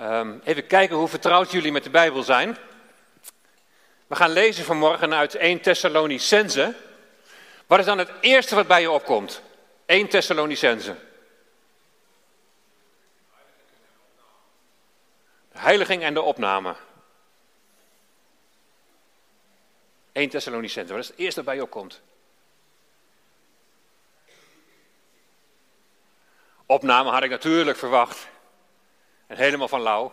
Ehm, even kijken hoe vertrouwd jullie met de Bijbel zijn. We gaan lezen vanmorgen uit 1 Thessalonicense. Wat is dan het eerste wat bij je opkomt? 1 Thessalonicense. De heiliging en de opname. 1 Thessalonicense, wat is het eerste wat bij je opkomt? Opname had ik natuurlijk verwacht. En helemaal van lauw.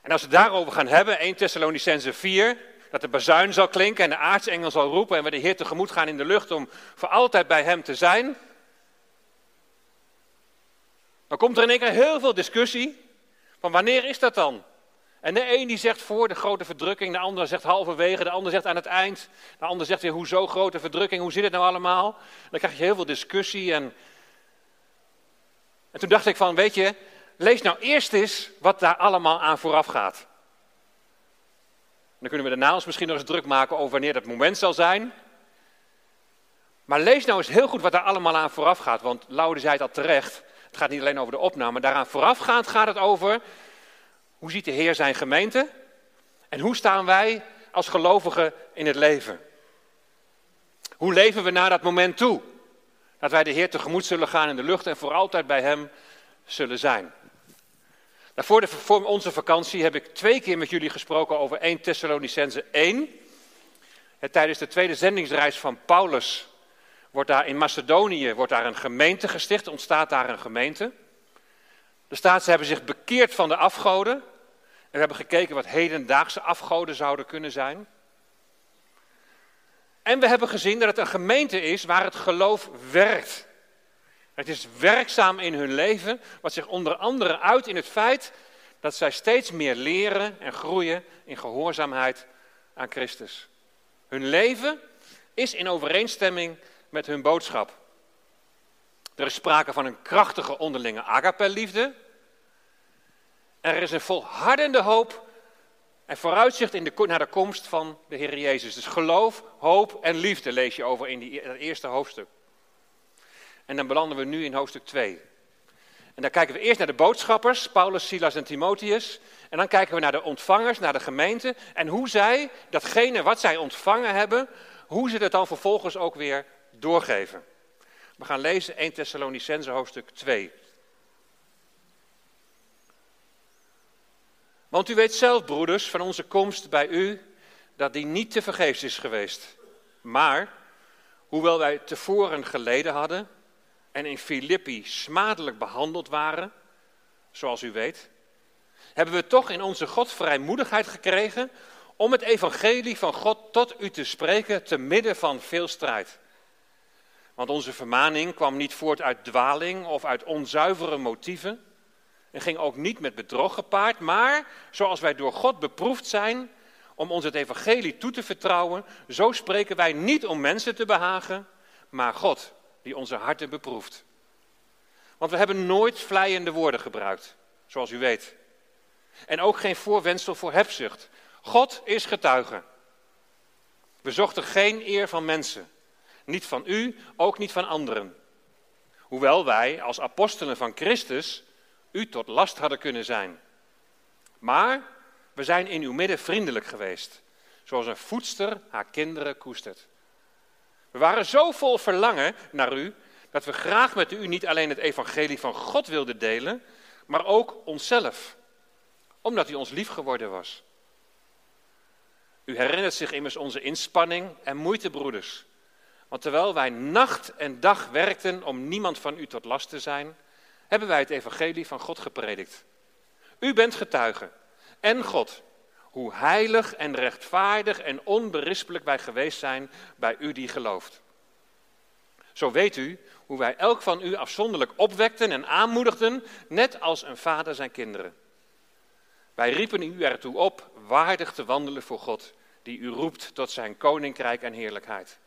En als we het daarover gaan hebben, 1 Thessalonicense 4, dat de bazuin zal klinken en de aartsengel zal roepen en we de Heer tegemoet gaan in de lucht om voor altijd bij Hem te zijn. Dan komt er in één keer heel veel discussie van wanneer is dat dan? En de een die zegt voor de grote verdrukking, de ander zegt halverwege, de ander zegt aan het eind, de ander zegt weer hoezo grote verdrukking, hoe zit het nou allemaal? Dan krijg je heel veel discussie en, en toen dacht ik van, weet je, lees nou eerst eens wat daar allemaal aan vooraf gaat. Dan kunnen we daarna ons misschien nog eens druk maken over wanneer dat moment zal zijn. Maar lees nou eens heel goed wat daar allemaal aan vooraf gaat, want Laude zei het al terecht, het gaat niet alleen over de opname, daaraan voorafgaand gaat het over hoe ziet de Heer zijn gemeente? En hoe staan wij als gelovigen in het leven? Hoe leven we naar dat moment toe? Dat wij de Heer tegemoet zullen gaan in de lucht en voor altijd bij Hem zullen zijn. Nou, voor, de, onze vakantie heb ik twee keer met jullie gesproken over 1 Thessalonicense 1. tijdens de tweede zendingsreis van Paulus wordt daar in Macedonië wordt daar een gemeente gesticht, ontstaat daar een gemeente. De staat, ze hebben zich bekeerd van de afgoden. En we hebben gekeken wat hedendaagse afgoden zouden kunnen zijn. En we hebben gezien dat het een gemeente is waar het geloof werkt. Het is werkzaam in hun leven, wat zich onder andere uit in het feit dat zij steeds meer leren en groeien in gehoorzaamheid aan Christus. Hun leven is in overeenstemming met hun boodschap. Er is sprake van een krachtige onderlinge agape-liefde. Er is een volhardende hoop en vooruitzicht in de, naar de komst van de Heer Jezus. Dus geloof, hoop en liefde lees je over in die, dat eerste hoofdstuk. En dan belanden we nu in hoofdstuk 2. En dan kijken we eerst naar de boodschappers, Paulus, Silas en Timotheus. En dan kijken we naar de ontvangers, naar de gemeente. En hoe zij, datgene wat zij ontvangen hebben, hoe ze dat dan vervolgens ook weer doorgeven. We gaan lezen 1 Thessalonicense hoofdstuk 2. Want u weet zelf, broeders, van onze komst bij u, dat die niet te vergeefs is geweest. Maar, hoewel wij tevoren geleden hadden en in Filippi smadelijk behandeld waren, zoals u weet, hebben we toch in onze God vrijmoedigheid gekregen om het evangelie van God tot u te spreken te midden van veel strijd. Want onze vermaning kwam niet voort uit dwaling of uit onzuivere motieven en ging ook niet met bedrog gepaard, maar zoals wij door God beproefd zijn om ons het evangelie toe te vertrouwen, zo spreken wij niet om mensen te behagen, maar God die onze harten beproeft. Want we hebben nooit vleiende woorden gebruikt, zoals u weet. En ook geen voorwendsel voor hebzucht. God is getuige. We zochten geen eer van mensen. Niet van u, ook niet van anderen. Hoewel wij als apostelen van Christus u tot last hadden kunnen zijn. Maar we zijn in uw midden vriendelijk geweest, zoals een voedster haar kinderen koestert. We waren zo vol verlangen naar u dat we graag met u niet alleen het evangelie van God wilden delen, maar ook onszelf, omdat u ons lief geworden was. U herinnert zich immers onze inspanning en moeite, broeders. Want terwijl wij nacht en dag werkten om niemand van u tot last te zijn, hebben wij het evangelie van God gepredikt. U bent getuige en God, hoe heilig en rechtvaardig en onberispelijk wij geweest zijn bij u die gelooft. Zo weet u hoe wij elk van u afzonderlijk opwekten en aanmoedigden, net als een vader zijn kinderen. Wij riepen u ertoe op waardig te wandelen voor God, die u roept tot zijn koninkrijk en heerlijkheid.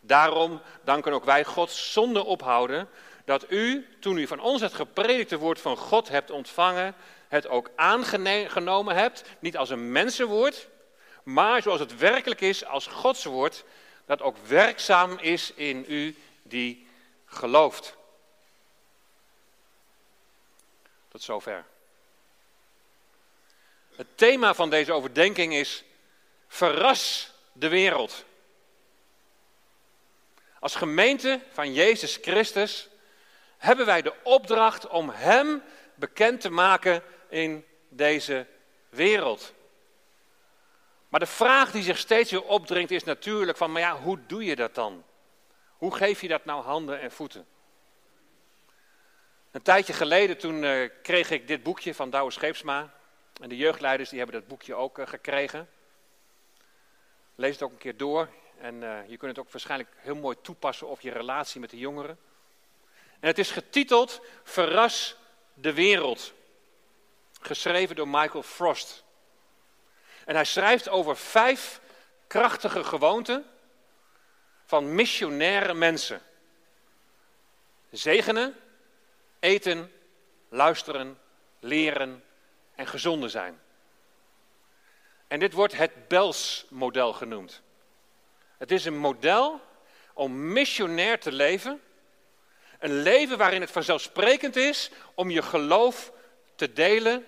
Daarom danken ook wij God zonder ophouden dat u, toen u van ons het gepredikte woord van God hebt ontvangen, het ook aangenomen hebt, niet als een mensenwoord, maar zoals het werkelijk is als Gods woord, dat ook werkzaam is in u die gelooft. Tot zover. Het thema van deze overdenking is: verras de wereld. Als gemeente van Jezus Christus hebben wij de opdracht om Hem bekend te maken in deze wereld. Maar de vraag die zich steeds weer opdringt is natuurlijk van, maar ja, hoe doe je dat dan? Hoe geef je dat nou handen en voeten? Een tijdje geleden toen uh, kreeg ik dit boekje van Douwe Scheepsma. En de jeugdleiders die hebben dat boekje ook uh, gekregen. Lees het ook een keer door. En uh, je kunt het ook waarschijnlijk heel mooi toepassen op je relatie met de jongeren. En het is getiteld Verras de wereld. Geschreven door Michael Frost. En hij schrijft over vijf krachtige gewoonten van missionaire mensen. Zegenen, eten, luisteren, leren en gezonde zijn. En dit wordt het Bels-model genoemd. Het is een model om missionair te leven. Een leven waarin het vanzelfsprekend is om je geloof te delen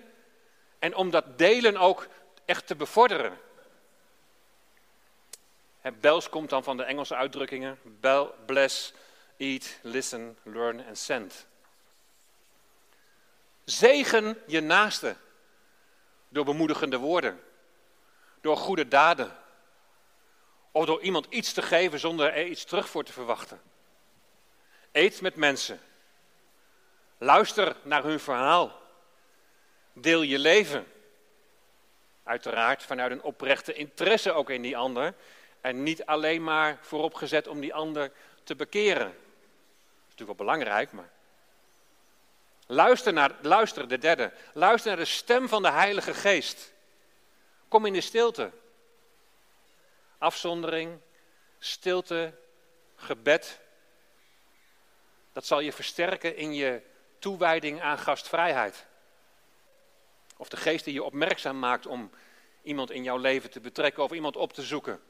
en om dat delen ook echt te bevorderen. Het Bels komt dan van de Engelse uitdrukkingen bless, eat, listen, learn en send. Zegen je naaste door bemoedigende woorden, door goede daden of door iemand iets te geven zonder er iets terug voor te verwachten. Eet met mensen. Luister naar hun verhaal. Deel je leven. Uiteraard vanuit een oprechte interesse ook in die ander. En niet alleen maar vooropgezet om die ander te bekeren. Dat is natuurlijk wel belangrijk, maar. Luister, naar, luister, de derde. Luister naar de stem van de Heilige Geest. Kom in de stilte. Afzondering, stilte, gebed. Dat zal je versterken in je toewijding aan gastvrijheid. Of de geest die je opmerkzaam maakt om iemand in jouw leven te betrekken of iemand op te zoeken.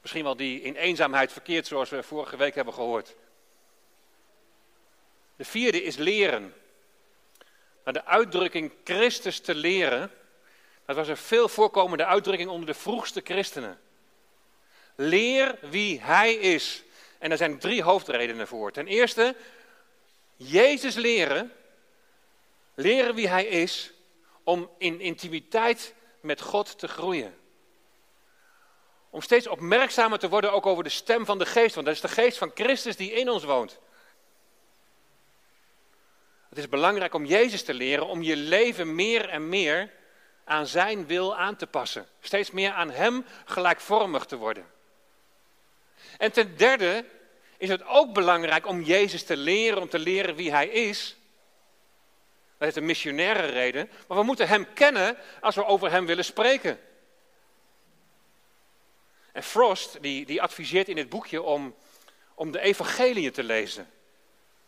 Misschien wel die in eenzaamheid verkeert, zoals we vorige week hebben gehoord. De vierde is leren. Maar de uitdrukking Christus te leren, dat was een veel voorkomende uitdrukking onder de vroegste christenen. Leer wie Hij is. En er zijn drie hoofdredenen voor. Ten eerste, Jezus leren, leren wie Hij is, om in intimiteit met God te groeien. Om steeds opmerkzamer te worden ook over de stem van de geest, want dat is de geest van Christus die in ons woont. Het is belangrijk om Jezus te leren, om je leven meer en meer aan Zijn wil aan te passen. Steeds meer aan Hem gelijkvormig te worden. En ten derde is het ook belangrijk om Jezus te leren, om te leren wie Hij is. Dat heeft een missionaire reden, maar we moeten Hem kennen als we over Hem willen spreken. En Frost die, die adviseert in dit boekje om, om de evangelieën te lezen.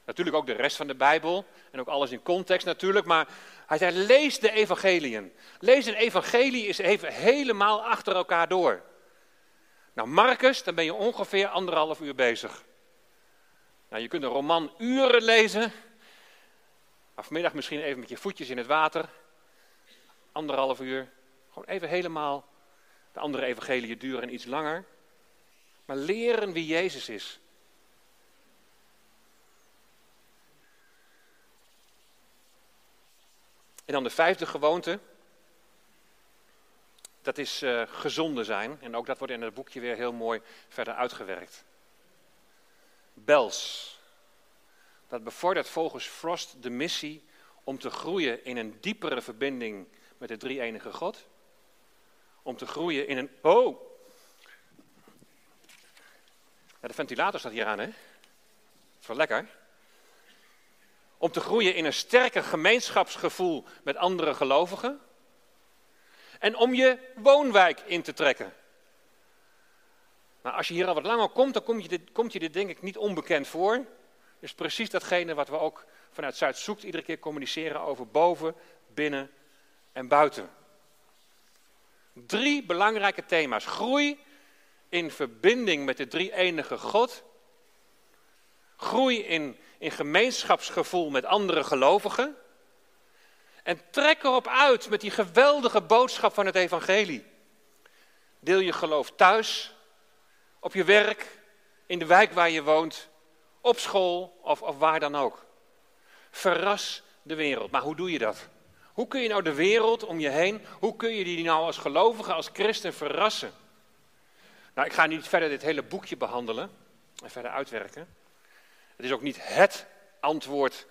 Natuurlijk ook de rest van de Bijbel en ook alles in context natuurlijk, maar hij zei lees de evangeliën. Lees een evangelie is even helemaal achter elkaar door. Nou, Marcus, dan ben je ongeveer anderhalf uur bezig. Nou, je kunt een roman uren lezen, maar vanmiddag misschien even met je voetjes in het water. Anderhalf uur, gewoon even helemaal. De andere evangeliën duren iets langer. Maar leren wie Jezus is. En dan de vijfde gewoonte. Dat is uh, gezonde zijn. En ook dat wordt in het boekje weer heel mooi verder uitgewerkt. Bels. Dat bevordert volgens Frost de missie om te groeien in een diepere verbinding met de drie enige God. Om te groeien in een. Oh! Ja, de ventilator staat hier aan, hè? Wel lekker. Om te groeien in een sterker gemeenschapsgevoel met andere gelovigen. En om je woonwijk in te trekken. Maar als je hier al wat langer komt, dan komt je dit, komt je dit denk ik niet onbekend voor. Dus precies datgene wat we ook vanuit Zuid zoekt, iedere keer communiceren over boven, binnen en buiten. Drie belangrijke thema's. Groei in verbinding met de drie enige God. Groei in in gemeenschapsgevoel met andere gelovigen. En trek erop uit met die geweldige boodschap van het evangelie. Deel je geloof thuis, op je werk, in de wijk waar je woont, op school of, waar dan ook. Verras de wereld. Maar hoe doe je dat? Hoe kun je nou de wereld om je heen, hoe kun je die nou als gelovige, als christen verrassen? Nou, ik ga niet verder dit hele boekje behandelen en verder uitwerken. Het is ook niet het antwoord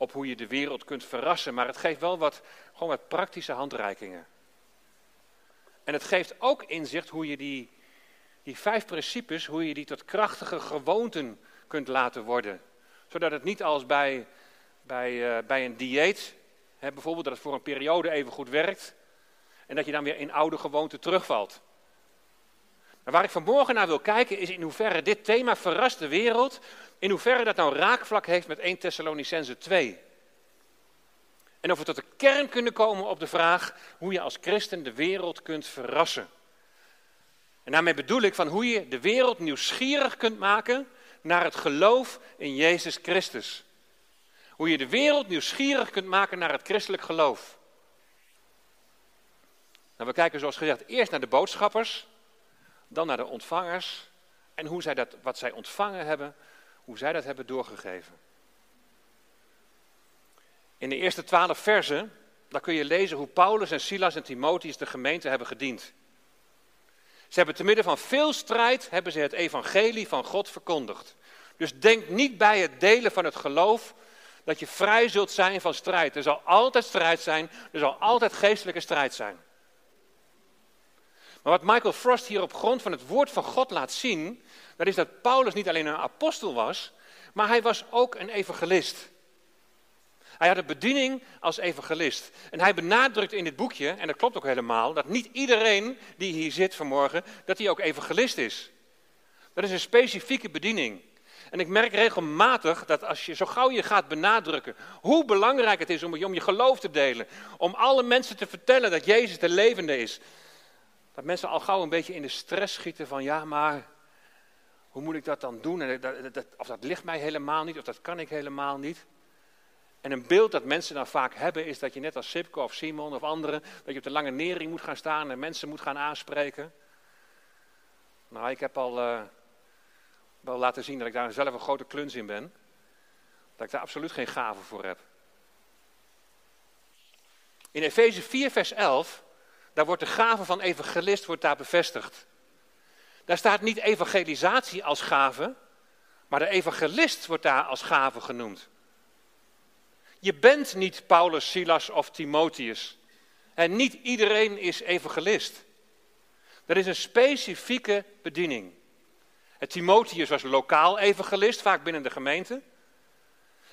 op hoe je de wereld kunt verrassen, maar het geeft wel wat, gewoon wat praktische handreikingen. En het geeft ook inzicht hoe je die, die vijf principes, hoe je die tot krachtige gewoonten kunt laten worden. Zodat het niet als bij, bij, uh, bij een dieet, hè, bijvoorbeeld dat het voor een periode even goed werkt, en dat je dan weer in oude gewoonten terugvalt. Maar waar ik vanmorgen naar wil kijken is in hoeverre dit thema verrast de wereld, in hoeverre dat nou raakvlak heeft met 1 Thessalonicense 2. En of we tot de kern kunnen komen op de vraag hoe je als christen de wereld kunt verrassen. En daarmee bedoel ik van hoe je de wereld nieuwsgierig kunt maken naar het geloof in Jezus Christus. Hoe je de wereld nieuwsgierig kunt maken naar het christelijk geloof. Nou, we kijken zoals gezegd eerst naar de boodschappers, dan naar de ontvangers en hoe zij dat, wat zij ontvangen hebben, hoe zij dat hebben doorgegeven. In de eerste twaalf versen, daar kun je lezen hoe Paulus en Silas en Timotheus de gemeente hebben gediend. Ze hebben te midden van veel strijd hebben ze het evangelie van God verkondigd. Dus denk niet bij het delen van het geloof dat je vrij zult zijn van strijd. Er zal altijd strijd zijn, er zal altijd geestelijke strijd zijn. Maar wat Michael Frost hier op grond van het woord van God laat zien, dat is dat Paulus niet alleen een apostel was, maar hij was ook een evangelist. Hij had een bediening als evangelist. En hij benadrukt in dit boekje, en dat klopt ook helemaal, dat niet iedereen die hier zit vanmorgen, dat hij ook evangelist is. Dat is een specifieke bediening. En ik merk regelmatig dat als je zo gauw je gaat benadrukken hoe belangrijk het is om, om je geloof te delen, om alle mensen te vertellen dat Jezus de levende is, dat mensen al gauw een beetje in de stress schieten van ja, maar hoe moet ik dat dan doen? En dat, dat, of dat ligt mij helemaal niet, of dat kan ik helemaal niet. En een beeld dat mensen dan vaak hebben is dat je net als Sipke of Simon of anderen, dat je op de lange nering moet gaan staan en mensen moet gaan aanspreken. Nou, ik heb al uh, wel laten zien dat ik daar zelf een grote kluns in ben. Dat ik daar absoluut geen gave voor heb. In Efeze 4, vers 11, daar wordt de gave van evangelist wordt daar bevestigd. Daar staat niet evangelisatie als gave, maar de evangelist wordt daar als gave genoemd. Je bent niet Paulus, Silas of Timotheus. En niet iedereen is evangelist. Dat is een specifieke bediening. Het Timotheus was lokaal evangelist, vaak binnen de gemeente.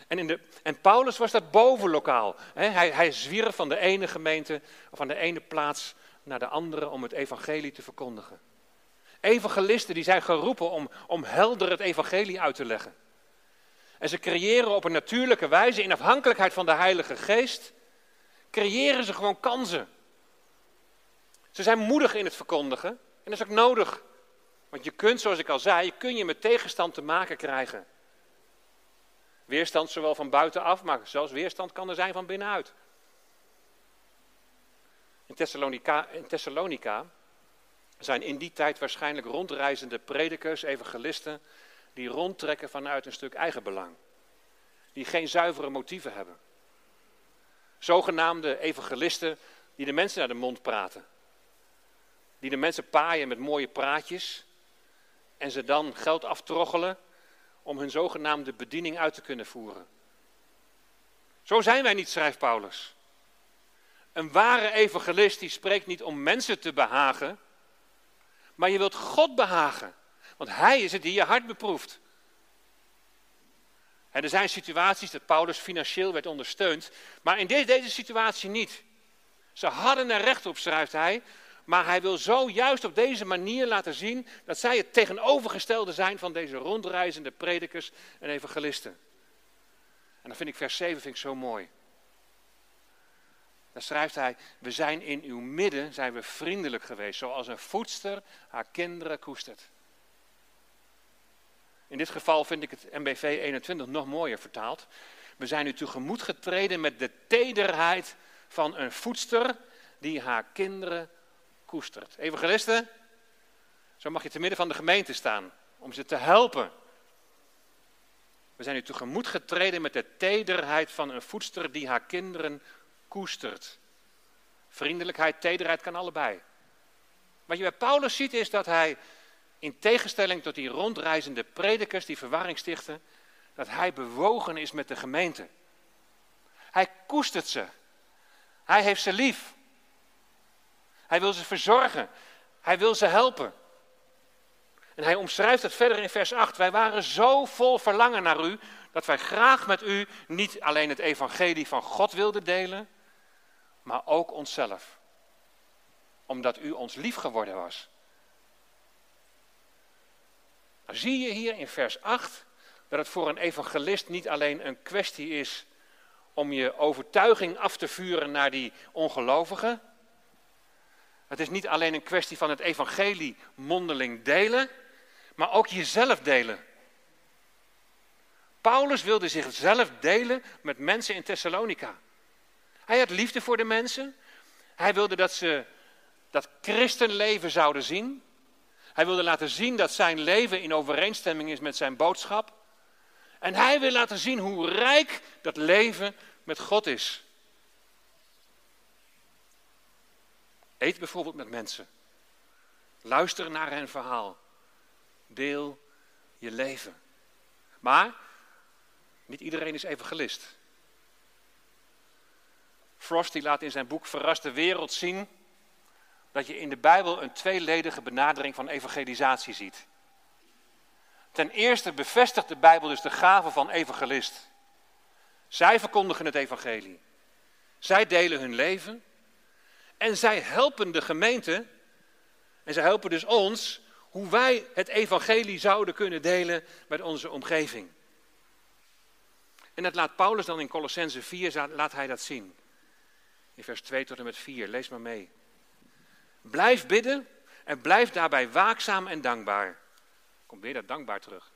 En, in de, en Paulus was dat bovenlokaal. Hij, hij zwierf van de ene gemeente, of van de ene plaats naar de andere om het evangelie te verkondigen. Evangelisten die zijn geroepen om, om helder het evangelie uit te leggen. En ze creëren op een natuurlijke wijze, in afhankelijkheid van de Heilige Geest, creëren ze gewoon kansen. Ze zijn moedig in het verkondigen en dat is ook nodig. Want je kunt, zoals ik al zei, kun je met tegenstand te maken krijgen. Weerstand zowel van buitenaf, maar zelfs weerstand kan er zijn van binnenuit. In Thessalonica, in zijn in die tijd waarschijnlijk rondreizende predikers, evangelisten, die rondtrekken vanuit een stuk eigenbelang. Die geen zuivere motieven hebben. Zogenaamde evangelisten die de mensen naar de mond praten. Die de mensen paaien met mooie praatjes. En ze dan geld aftroggelen om hun zogenaamde bediening uit te kunnen voeren. Zo zijn wij niet, schrijft Paulus. Een ware evangelist die spreekt niet om mensen te behagen, maar je wilt God behagen. Want Hij is het die je hart beproeft. En er zijn situaties dat Paulus financieel werd ondersteund, maar in deze situatie niet. Ze hadden er recht op, schrijft hij, maar hij wil zo juist op deze manier laten zien dat zij het tegenovergestelde zijn van deze rondreizende predikers en evangelisten. En dan vind ik vers 7 vind ik zo mooi. Dan schrijft hij, we zijn in uw midden, zijn we vriendelijk geweest, zoals een voedster haar kinderen koestert. In dit geval vind ik het MBV 21 nog mooier vertaald. We zijn u tegemoet getreden met de tederheid van een voedster die haar kinderen koestert. Evangelisten, zo mag je te midden van de gemeente staan om ze te helpen. We zijn u tegemoet getreden met de tederheid van een voedster die haar kinderen koestert. Vriendelijkheid, tederheid kan allebei. Wat je bij Paulus ziet is dat hij, in tegenstelling tot die rondreizende predikers die verwarring stichten, dat hij bewogen is met de gemeente. Hij koestert ze. Hij heeft ze lief. Hij wil ze verzorgen. Hij wil ze helpen. En hij omschrijft het verder in vers 8. Wij waren zo vol verlangen naar u, dat wij graag met u niet alleen het evangelie van God wilden delen, maar ook onszelf. Omdat u ons lief geworden was. Dan zie je hier in vers 8 dat het voor een evangelist niet alleen een kwestie is om je overtuiging af te vuren naar die ongelovigen. Het is niet alleen een kwestie van het evangelie mondeling delen, maar ook jezelf delen. Paulus wilde zichzelf delen met mensen in Thessalonica. Hij had liefde voor de mensen. Hij wilde dat ze dat christenleven zouden zien. Hij wilde laten zien dat zijn leven in overeenstemming is met zijn boodschap. En hij wil laten zien hoe rijk dat leven met God is. Eet bijvoorbeeld met mensen. Luister naar hun verhaal. Deel je leven. Maar niet iedereen is evangelist. Frost die laat in zijn boek Verrast de Wereld zien dat je in de Bijbel een tweeledige benadering van evangelisatie ziet. Ten eerste bevestigt de Bijbel dus de gave van evangelist. Zij verkondigen het evangelie. Zij delen hun leven. En zij helpen de gemeente. En zij helpen dus ons hoe wij het evangelie zouden kunnen delen met onze omgeving. En dat laat Paulus dan in Colossense 4, laat hij dat zien. In vers 2 tot en met 4, lees maar mee. Blijf bidden en blijf daarbij waakzaam en dankbaar. Komt weer dat dankbaar terug.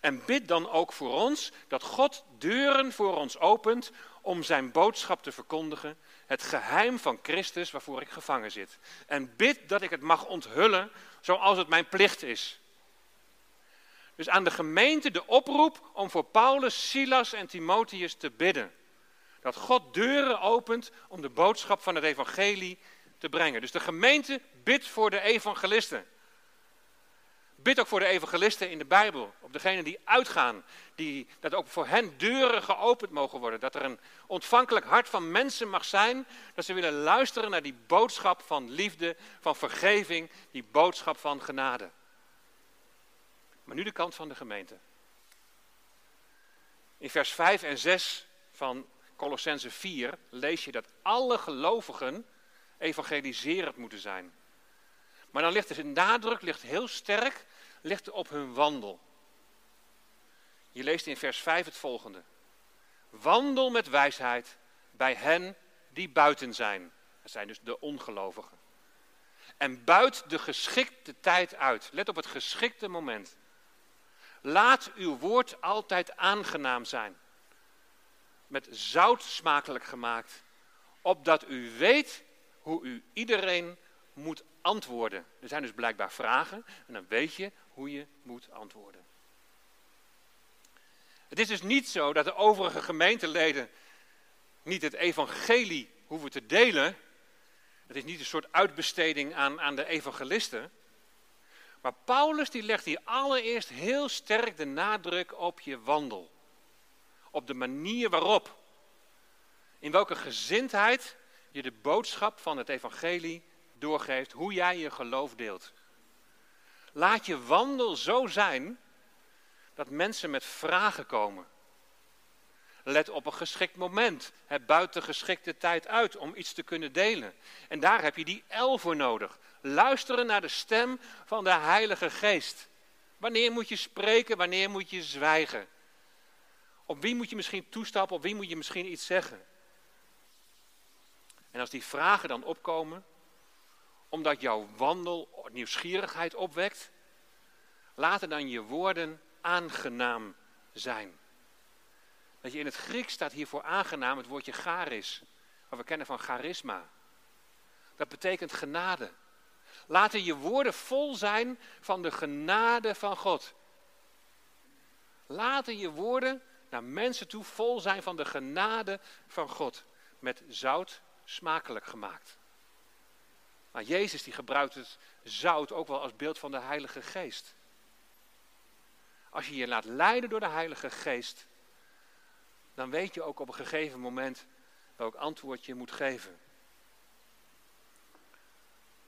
En bid dan ook voor ons dat God deuren voor ons opent om zijn boodschap te verkondigen, het geheim van Christus waarvoor ik gevangen zit. En bid dat ik het mag onthullen zoals het mijn plicht is. Dus aan de gemeente de oproep om voor Paulus, Silas en Timotheus te bidden. Dat God deuren opent om de boodschap van het evangelie te brengen. Dus de gemeente bidt voor de evangelisten. Bid ook voor de evangelisten in de Bijbel. Op degenen die uitgaan. Die, dat ook voor hen deuren geopend mogen worden. Dat er een ontvankelijk hart van mensen mag zijn. Dat ze willen luisteren naar die boodschap van liefde, van vergeving. Die boodschap van genade. Maar nu de kant van de gemeente. In vers 5 en 6 van Colossense 4 lees je dat alle gelovigen evangeliserend moeten zijn. Maar dan ligt de nadruk ligt heel sterk ligt op hun wandel. Je leest in vers 5 het volgende. Wandel met wijsheid bij hen die buiten zijn. Dat zijn dus de ongelovigen. En buit de geschikte tijd uit. Let op het geschikte moment. Laat uw woord altijd aangenaam zijn. Met zout smakelijk gemaakt. Opdat u weet hoe u iedereen moet antwoorden. Er zijn dus blijkbaar vragen en dan weet je hoe je moet antwoorden. Het is dus niet zo dat de overige gemeenteleden niet het evangelie hoeven te delen. Het is niet een soort uitbesteding aan, aan de evangelisten. Maar Paulus die legt hier allereerst heel sterk de nadruk op je wandel. Op de manier waarop. In welke gezindheid je de boodschap van het evangelie doorgeeft. Hoe jij je geloof deelt. Laat je wandel zo zijn dat mensen met vragen komen. Let op een geschikt moment. Het buiten geschikte tijd uit om iets te kunnen delen. En daar heb je die L voor nodig. Luisteren naar de stem van de Heilige Geest. Wanneer moet je spreken, wanneer moet je zwijgen? Op wie moet je misschien toestappen, op wie moet je misschien iets zeggen? En als die vragen dan opkomen, omdat jouw wandel nieuwsgierigheid opwekt, laten dan je woorden aangenaam zijn. Dat je in het Grieks staat hiervoor aangenaam het woordje charis, wat we kennen van charisma. Dat betekent genade. Laten je woorden vol zijn van de genade van God. Laten je woorden naar mensen toe vol zijn van de genade van God. Met zout smakelijk gemaakt. Maar Jezus die gebruikt het zout ook wel als beeld van de Heilige Geest. Als je je laat leiden door de Heilige Geest, dan weet je ook op een gegeven moment welk antwoord je moet geven.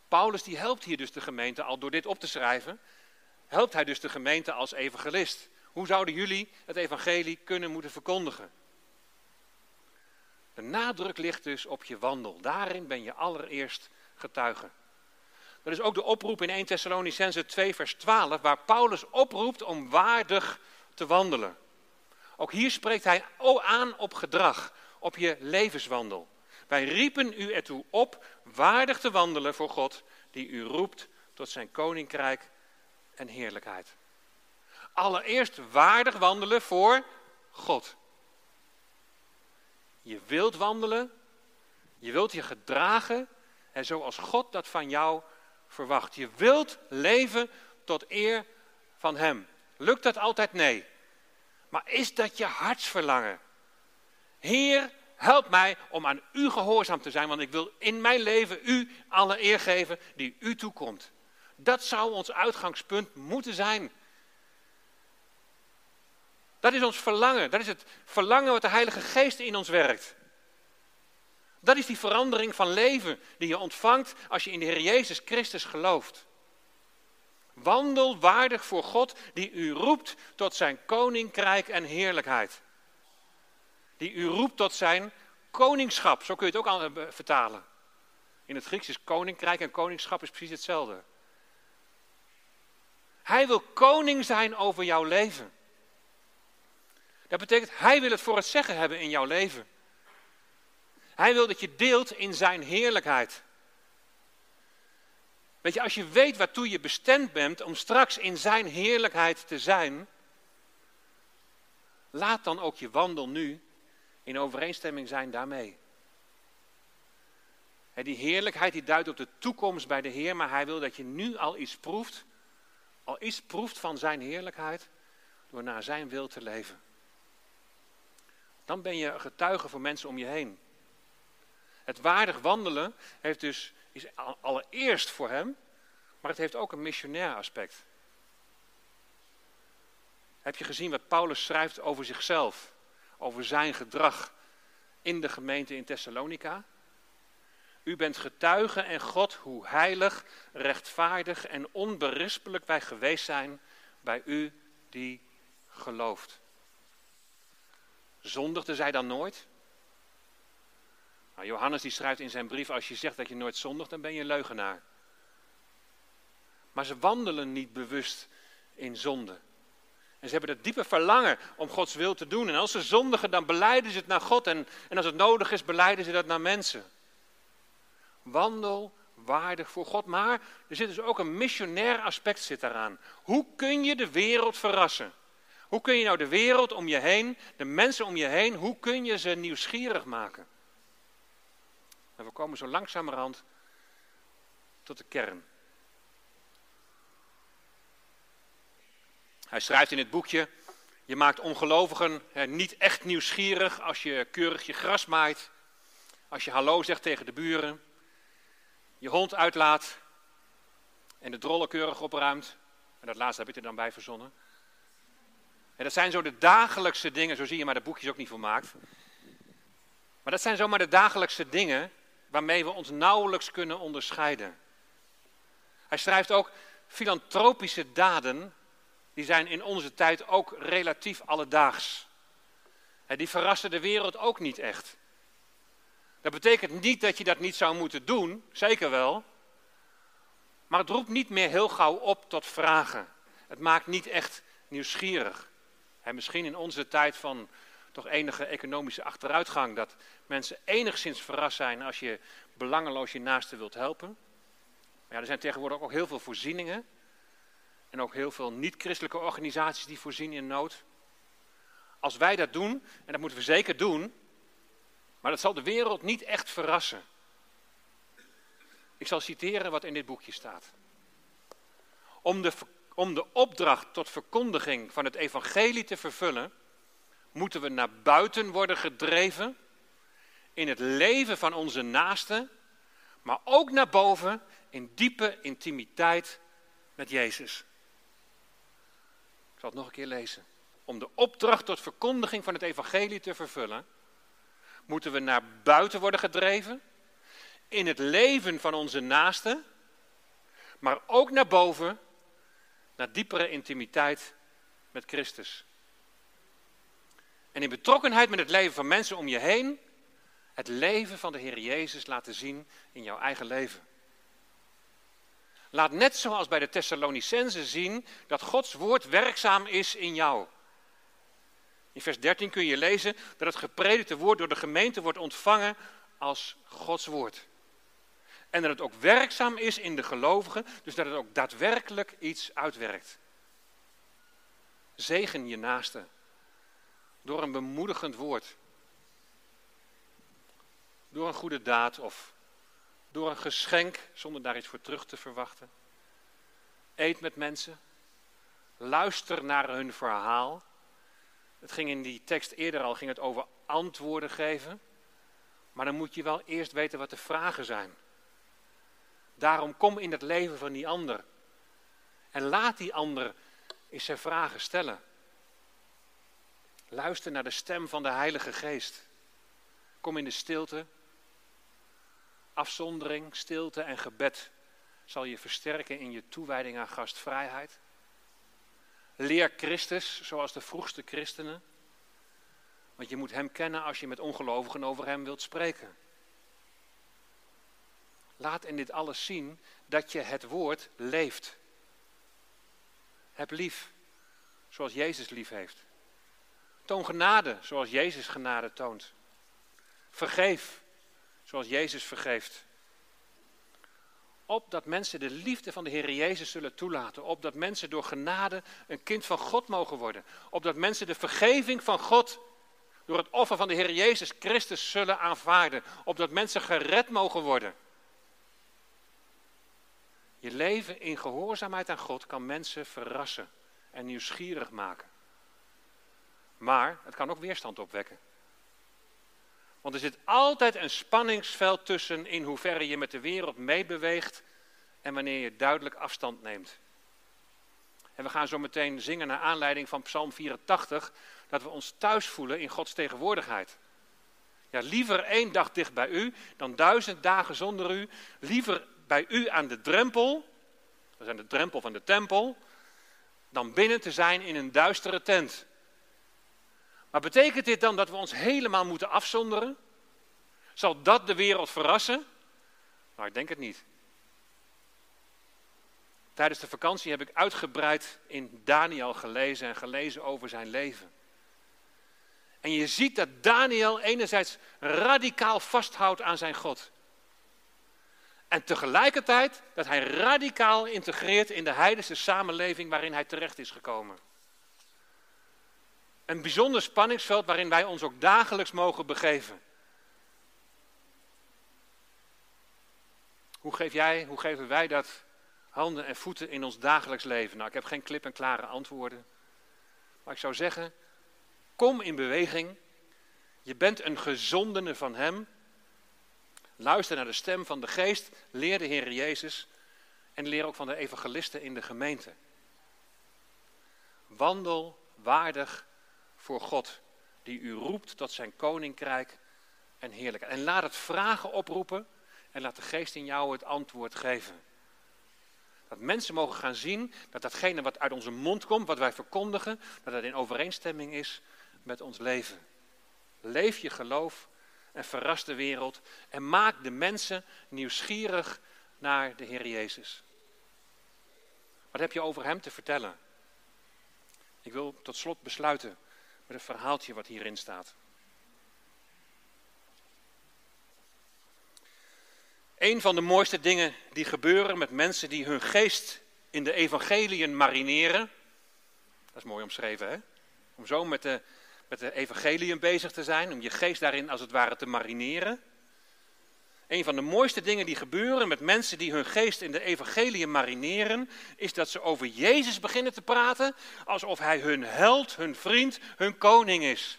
Paulus die helpt hier dus de gemeente al door dit op te schrijven. Helpt hij dus de gemeente als evangelist. Hoe zouden jullie het evangelie kunnen moeten verkondigen? De nadruk ligt dus op je wandel. Daarin ben je allereerst getuige. Dat is ook de oproep in 1 Thessalonicense 2 vers 12, waar Paulus oproept om waardig te wandelen. Ook hier spreekt hij aan op gedrag, op je levenswandel. Wij riepen u ertoe op waardig te wandelen voor God, die u roept tot zijn koninkrijk en heerlijkheid. Allereerst waardig wandelen voor God. Je wilt wandelen, je wilt je gedragen en zoals God dat van jou verwacht. Je wilt leven tot eer van Hem. Lukt dat altijd? Nee. Maar is dat je hartsverlangen? Heer, help mij om aan U gehoorzaam te zijn, want ik wil in mijn leven U alle eer geven die U toekomt. Dat zou ons uitgangspunt moeten zijn. Dat is ons verlangen. Dat is het verlangen wat de Heilige Geest in ons werkt. Dat is die verandering van leven die je ontvangt als je in de Heer Jezus Christus gelooft. Wandel waardig voor God die u roept tot zijn koninkrijk en heerlijkheid. Die u roept tot zijn koningschap, zo kun je het ook eh, vertalen. In het Grieks is koninkrijk en koningschap is precies hetzelfde. Hij wil koning zijn over jouw leven. Dat betekent, hij wil het voor het zeggen hebben in jouw leven. Hij wil dat je deelt in zijn heerlijkheid. Weet je, als je weet waartoe je bestemd bent om straks in zijn heerlijkheid te zijn, laat dan ook je wandel nu in overeenstemming zijn daarmee. Die heerlijkheid die duidt op de toekomst bij de Heer, maar hij wil dat je nu al iets proeft, al iets proeft van zijn heerlijkheid, door naar zijn wil te leven. Dan ben je getuige voor mensen om je heen. Het waardig wandelen heeft dus, is allereerst voor hem, maar het heeft ook een missionair aspect. Heb je gezien wat Paulus schrijft over zichzelf, over zijn gedrag in de gemeente in Thessalonica? U bent getuige en God hoe heilig, rechtvaardig en onberispelijk wij geweest zijn bij u die gelooft. Zondigde zij dan nooit? Nou, Johannes die schrijft in zijn brief, als je zegt dat je nooit zondigt, dan ben je een leugenaar. Maar ze wandelen niet bewust in zonde. En ze hebben dat diepe verlangen om Gods wil te doen. En als ze zondigen, dan beleiden ze het naar God. En, en als het nodig is, beleiden ze dat naar mensen. Wandel waardig voor God. Maar er zit dus ook een missionair aspect zit daaraan. Hoe kun je de wereld verrassen? Hoe kun je nou de wereld om je heen, de mensen om je heen, hoe kun je ze nieuwsgierig maken? En we komen zo langzamerhand tot de kern. Hij schrijft in het boekje: Je maakt ongelovigen niet echt nieuwsgierig als je keurig je gras maait, als je hallo zegt tegen de buren, je hond uitlaat en de drollen keurig opruimt. En dat laatste heb ik er dan bij verzonnen. En dat zijn zo de dagelijkse dingen, zo zie je maar de boekjes ook niet voor maakt. Maar dat zijn zomaar de dagelijkse dingen waarmee we ons nauwelijks kunnen onderscheiden. Hij schrijft ook, filantropische daden, die zijn in onze tijd ook relatief alledaags. Die verrassen de wereld ook niet echt. Dat betekent niet dat je dat niet zou moeten doen, zeker wel. Maar het roept niet meer heel gauw op tot vragen. Het maakt niet echt nieuwsgierig. En misschien in onze tijd van toch enige economische achteruitgang, dat mensen enigszins verrast zijn als je belangeloos je naaste wilt helpen. Maar ja, er zijn tegenwoordig ook heel veel voorzieningen. En ook heel veel niet-christelijke organisaties die voorzien in nood. als wij dat doen, en dat moeten we zeker doen, maar dat zal de wereld niet echt verrassen. Ik zal citeren wat in dit boekje staat. Om de, om de opdracht tot verkondiging van het evangelie te vervullen, moeten we naar buiten worden gedreven in het leven van onze naasten, maar ook naar boven in diepe intimiteit met Jezus. Ik zal het nog een keer lezen. Om de opdracht tot verkondiging van het evangelie te vervullen, moeten we naar buiten worden gedreven in het leven van onze naasten, maar ook naar boven, naar diepere intimiteit met Christus. En in betrokkenheid met het leven van mensen om je heen, het leven van de Heer Jezus laten zien in jouw eigen leven. Laat net zoals bij de Thessalonicenzen zien dat Gods woord werkzaam is in jou. In vers 13 kun je lezen dat het gepredikte woord door de gemeente wordt ontvangen als Gods woord. En dat het ook werkzaam is in de gelovigen, dus dat het ook daadwerkelijk iets uitwerkt. Zegen je naaste door een bemoedigend woord. Door een goede daad of door een geschenk zonder daar iets voor terug te verwachten. Eet met mensen. Luister naar hun verhaal. Het ging in die tekst eerder al ging het over antwoorden geven. Maar dan moet je wel eerst weten wat de vragen zijn. Daarom kom in het leven van die ander. En laat die ander eens zijn vragen stellen. Luister naar de stem van de Heilige Geest. Kom in de stilte. Afzondering, stilte en gebed zal je versterken in je toewijding aan gastvrijheid. Leer Christus zoals de vroegste christenen. Want je moet Hem kennen als je met ongelovigen over Hem wilt spreken. Laat in dit alles zien dat je het woord leeft. Heb lief, zoals Jezus lief heeft. Toon genade, zoals Jezus genade toont. Vergeef, zoals Jezus vergeeft. Opdat mensen de liefde van de Heer Jezus zullen toelaten. Opdat mensen door genade een kind van God mogen worden. Opdat mensen de vergeving van God door het offer van de Heer Jezus Christus zullen aanvaarden. Opdat mensen gered mogen worden. Je leven in gehoorzaamheid aan God kan mensen verrassen en nieuwsgierig maken. Maar het kan ook weerstand opwekken. Want er zit altijd een spanningsveld tussen in hoeverre je met de wereld meebeweegt en wanneer je duidelijk afstand neemt. En we gaan zo meteen zingen naar aanleiding van Psalm 84, dat we ons thuis voelen in Gods tegenwoordigheid. Ja, liever één dag dicht bij u dan duizend dagen zonder u. Liever bij u aan de drempel, dat is aan de drempel van de tempel, dan binnen te zijn in een duistere tent. Maar betekent dit dan dat we ons helemaal moeten afzonderen? Zal dat de wereld verrassen? Nou, ik denk het niet. Tijdens de vakantie heb ik uitgebreid in Daniel gelezen en gelezen over zijn leven. En je ziet dat Daniel enerzijds radicaal vasthoudt aan zijn God. En tegelijkertijd dat hij radicaal integreert in de heidense samenleving waarin hij terecht is gekomen. Een bijzonder spanningsveld waarin wij ons ook dagelijks mogen begeven. Hoe geef jij, hoe geven wij dat handen en voeten in ons dagelijks leven? Nou, ik heb geen klip en klare antwoorden. Maar ik zou zeggen, kom in beweging. Je bent een gezondene van Hem. Luister naar de stem van de Geest. Leer de Heer Jezus. En leer ook van de evangelisten in de gemeente. Wandel waardig voor God, die u roept tot zijn koninkrijk en heerlijkheid. En laat het vragen oproepen en laat de geest in jou het antwoord geven. Dat mensen mogen gaan zien dat datgene wat uit onze mond komt, wat wij verkondigen, dat dat in overeenstemming is met ons leven. Leef je geloof en verras de wereld en maak de mensen nieuwsgierig naar de Heer Jezus. Wat heb je over Hem te vertellen? Ik wil tot slot besluiten met een verhaaltje wat hierin staat. Een van de mooiste dingen die gebeuren met mensen die hun geest in de evangeliën marineren. Dat is mooi omschreven, hè? Om zo met de, met de evangelium bezig te zijn, om je geest daarin als het ware te marineren. Een van de mooiste dingen die gebeuren met mensen die hun geest in de evangelium marineren, is dat ze over Jezus beginnen te praten alsof hij hun held, hun vriend, hun koning is.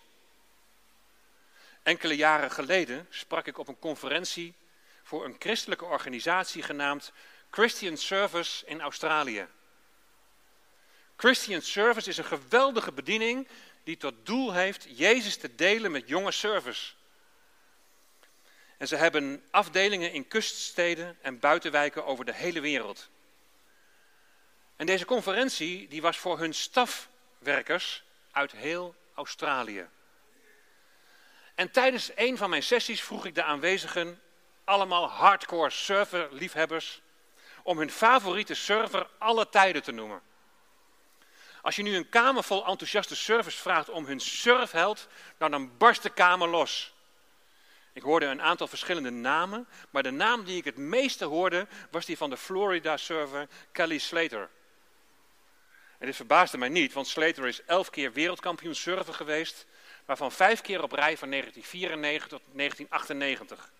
Enkele jaren geleden sprak ik op een conferentie voor een christelijke organisatie genaamd Christian Service in Australië. Christian Service is een geweldige bediening die tot doel heeft Jezus te delen met jonge service. En ze hebben afdelingen in kuststeden en buitenwijken over de hele wereld. En deze conferentie die was voor hun stafwerkers uit heel Australië. En tijdens een van mijn sessies vroeg ik de aanwezigen, allemaal hardcore serverliefhebbers, om hun favoriete server alle tijden te noemen. Als je nu een kamer vol enthousiaste servers vraagt om hun surfheld, nou dan barst de kamer los. Ik hoorde een aantal verschillende namen, maar de naam die ik het meeste hoorde was die van de Florida server Kelly Slater. En dit verbaasde mij niet, want Slater is elf keer wereldkampioen surfer geweest, waarvan vijf keer op rij van 1994 tot 1998.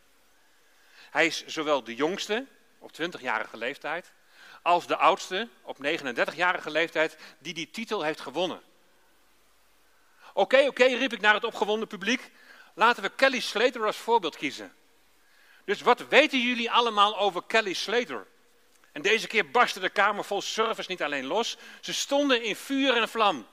Hij is zowel de jongste, op 20-jarige leeftijd, als de oudste, op 39-jarige leeftijd, die die titel heeft gewonnen. Oké, oké, riep ik naar het opgewonden publiek. Laten we Kelly Slater als voorbeeld kiezen. Dus wat weten jullie allemaal over Kelly Slater? En deze keer barstte de kamer vol service niet alleen los, ze stonden in vuur en vlam.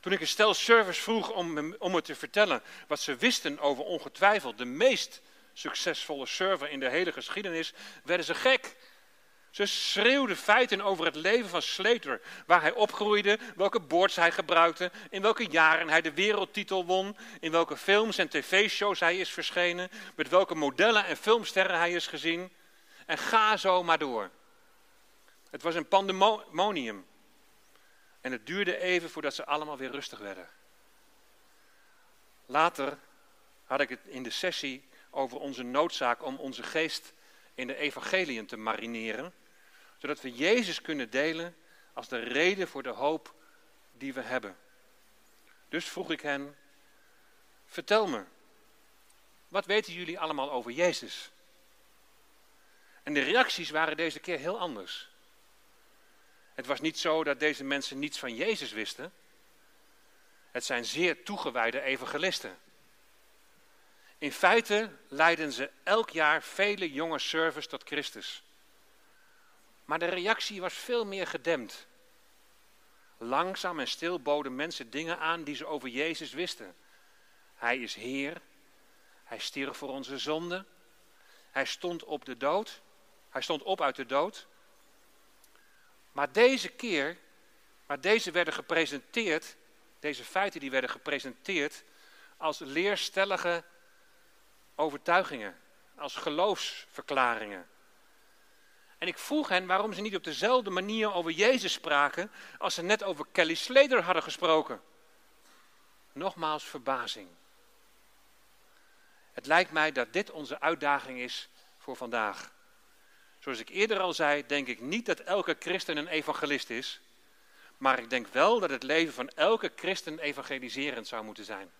Toen ik een stel service vroeg om, om me te vertellen wat ze wisten over ongetwijfeld de meest succesvolle server in de hele geschiedenis, werden ze gek. Ze schreeuwden feiten over het leven van Slater, waar hij opgroeide, welke boards hij gebruikte, in welke jaren hij de wereldtitel won, in welke films en tv-shows hij is verschenen, met welke modellen en filmsterren hij is gezien. En ga zo maar door. Het was een pandemonium. En het duurde even voordat ze allemaal weer rustig werden. Later had ik het in de sessie over onze noodzaak om onze geest in de evangeliën te marineren zodat we Jezus kunnen delen als de reden voor de hoop die we hebben. Dus vroeg ik hen, vertel me, wat weten jullie allemaal over Jezus? En de reacties waren deze keer heel anders. Het was niet zo dat deze mensen niets van Jezus wisten. Het zijn zeer toegewijde evangelisten. In feite leiden ze elk jaar vele jonge servers tot Christus. Maar de reactie was veel meer gedempt. Langzaam en stil boden mensen dingen aan die ze over Jezus wisten. Hij is Heer. Hij stierf voor onze zonden. Hij stond op de dood. Hij stond op uit de dood. Maar deze keer, maar deze werden gepresenteerd, deze feiten die werden gepresenteerd als leerstellige overtuigingen, als geloofsverklaringen. En ik vroeg hen waarom ze niet op dezelfde manier over Jezus spraken als ze net over Kelly Slater hadden gesproken. Nogmaals verbazing. Het lijkt mij dat dit onze uitdaging is voor vandaag. Zoals ik eerder al zei, denk ik niet dat elke christen een evangelist is. Maar ik denk wel dat het leven van elke christen evangeliserend zou moeten zijn.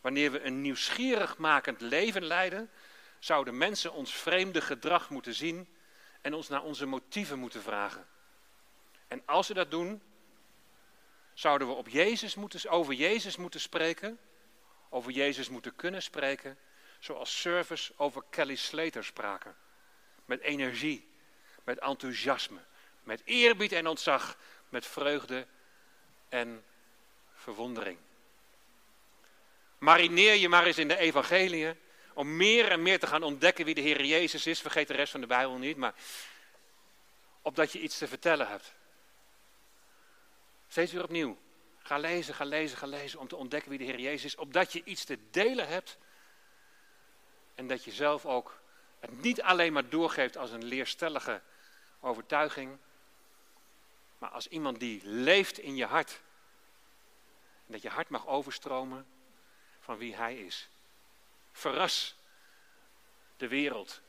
Wanneer we een nieuwsgierig makend leven leiden, zouden mensen ons vreemde gedrag moeten zien en ons naar onze motieven moeten vragen. En als ze dat doen, zouden we op Jezus moeten, over Jezus moeten spreken, over Jezus moeten kunnen spreken, zoals service over Kelly Slater spraken. Met energie, met enthousiasme, met eerbied en ontzag, met vreugde en verwondering. Marineer je maar eens in de evangeliën om meer en meer te gaan ontdekken wie de Heer Jezus is. Vergeet de rest van de Bijbel niet, maar opdat je iets te vertellen hebt. Steeds weer opnieuw. Ga lezen, ga lezen, ga lezen om te ontdekken wie de Heer Jezus is. Opdat je iets te delen hebt. En dat je zelf ook het niet alleen maar doorgeeft als een leerstellige overtuiging. Maar als iemand die leeft in je hart. En dat je hart mag overstromen van wie Hij is. Verras de wereld.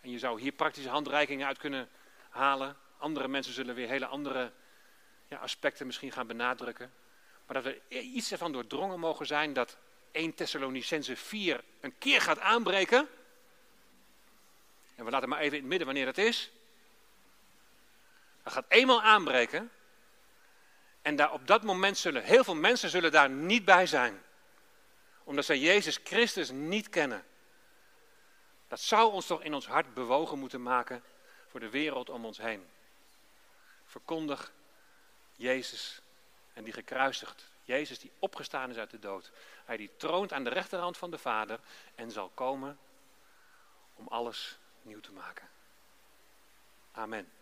En je zou hier praktische handreikingen uit kunnen halen. Andere mensen zullen weer hele andere ja, aspecten misschien gaan benadrukken. Maar dat we iets ervan doordrongen mogen zijn dat 1 Thessalonicense 4 een keer gaat aanbreken. En we laten maar even in het midden wanneer dat is. Dat gaat eenmaal aanbreken. En daar, op dat moment zullen heel veel mensen zullen daar niet bij zijn. Omdat zij Jezus Christus niet kennen. Dat zou ons toch in ons hart bewogen moeten maken voor de wereld om ons heen. Verkondig Jezus en die gekruisigd. Jezus die opgestaan is uit de dood. Hij die troont aan de rechterhand van de Vader en zal komen om alles nieuw te maken. Amen.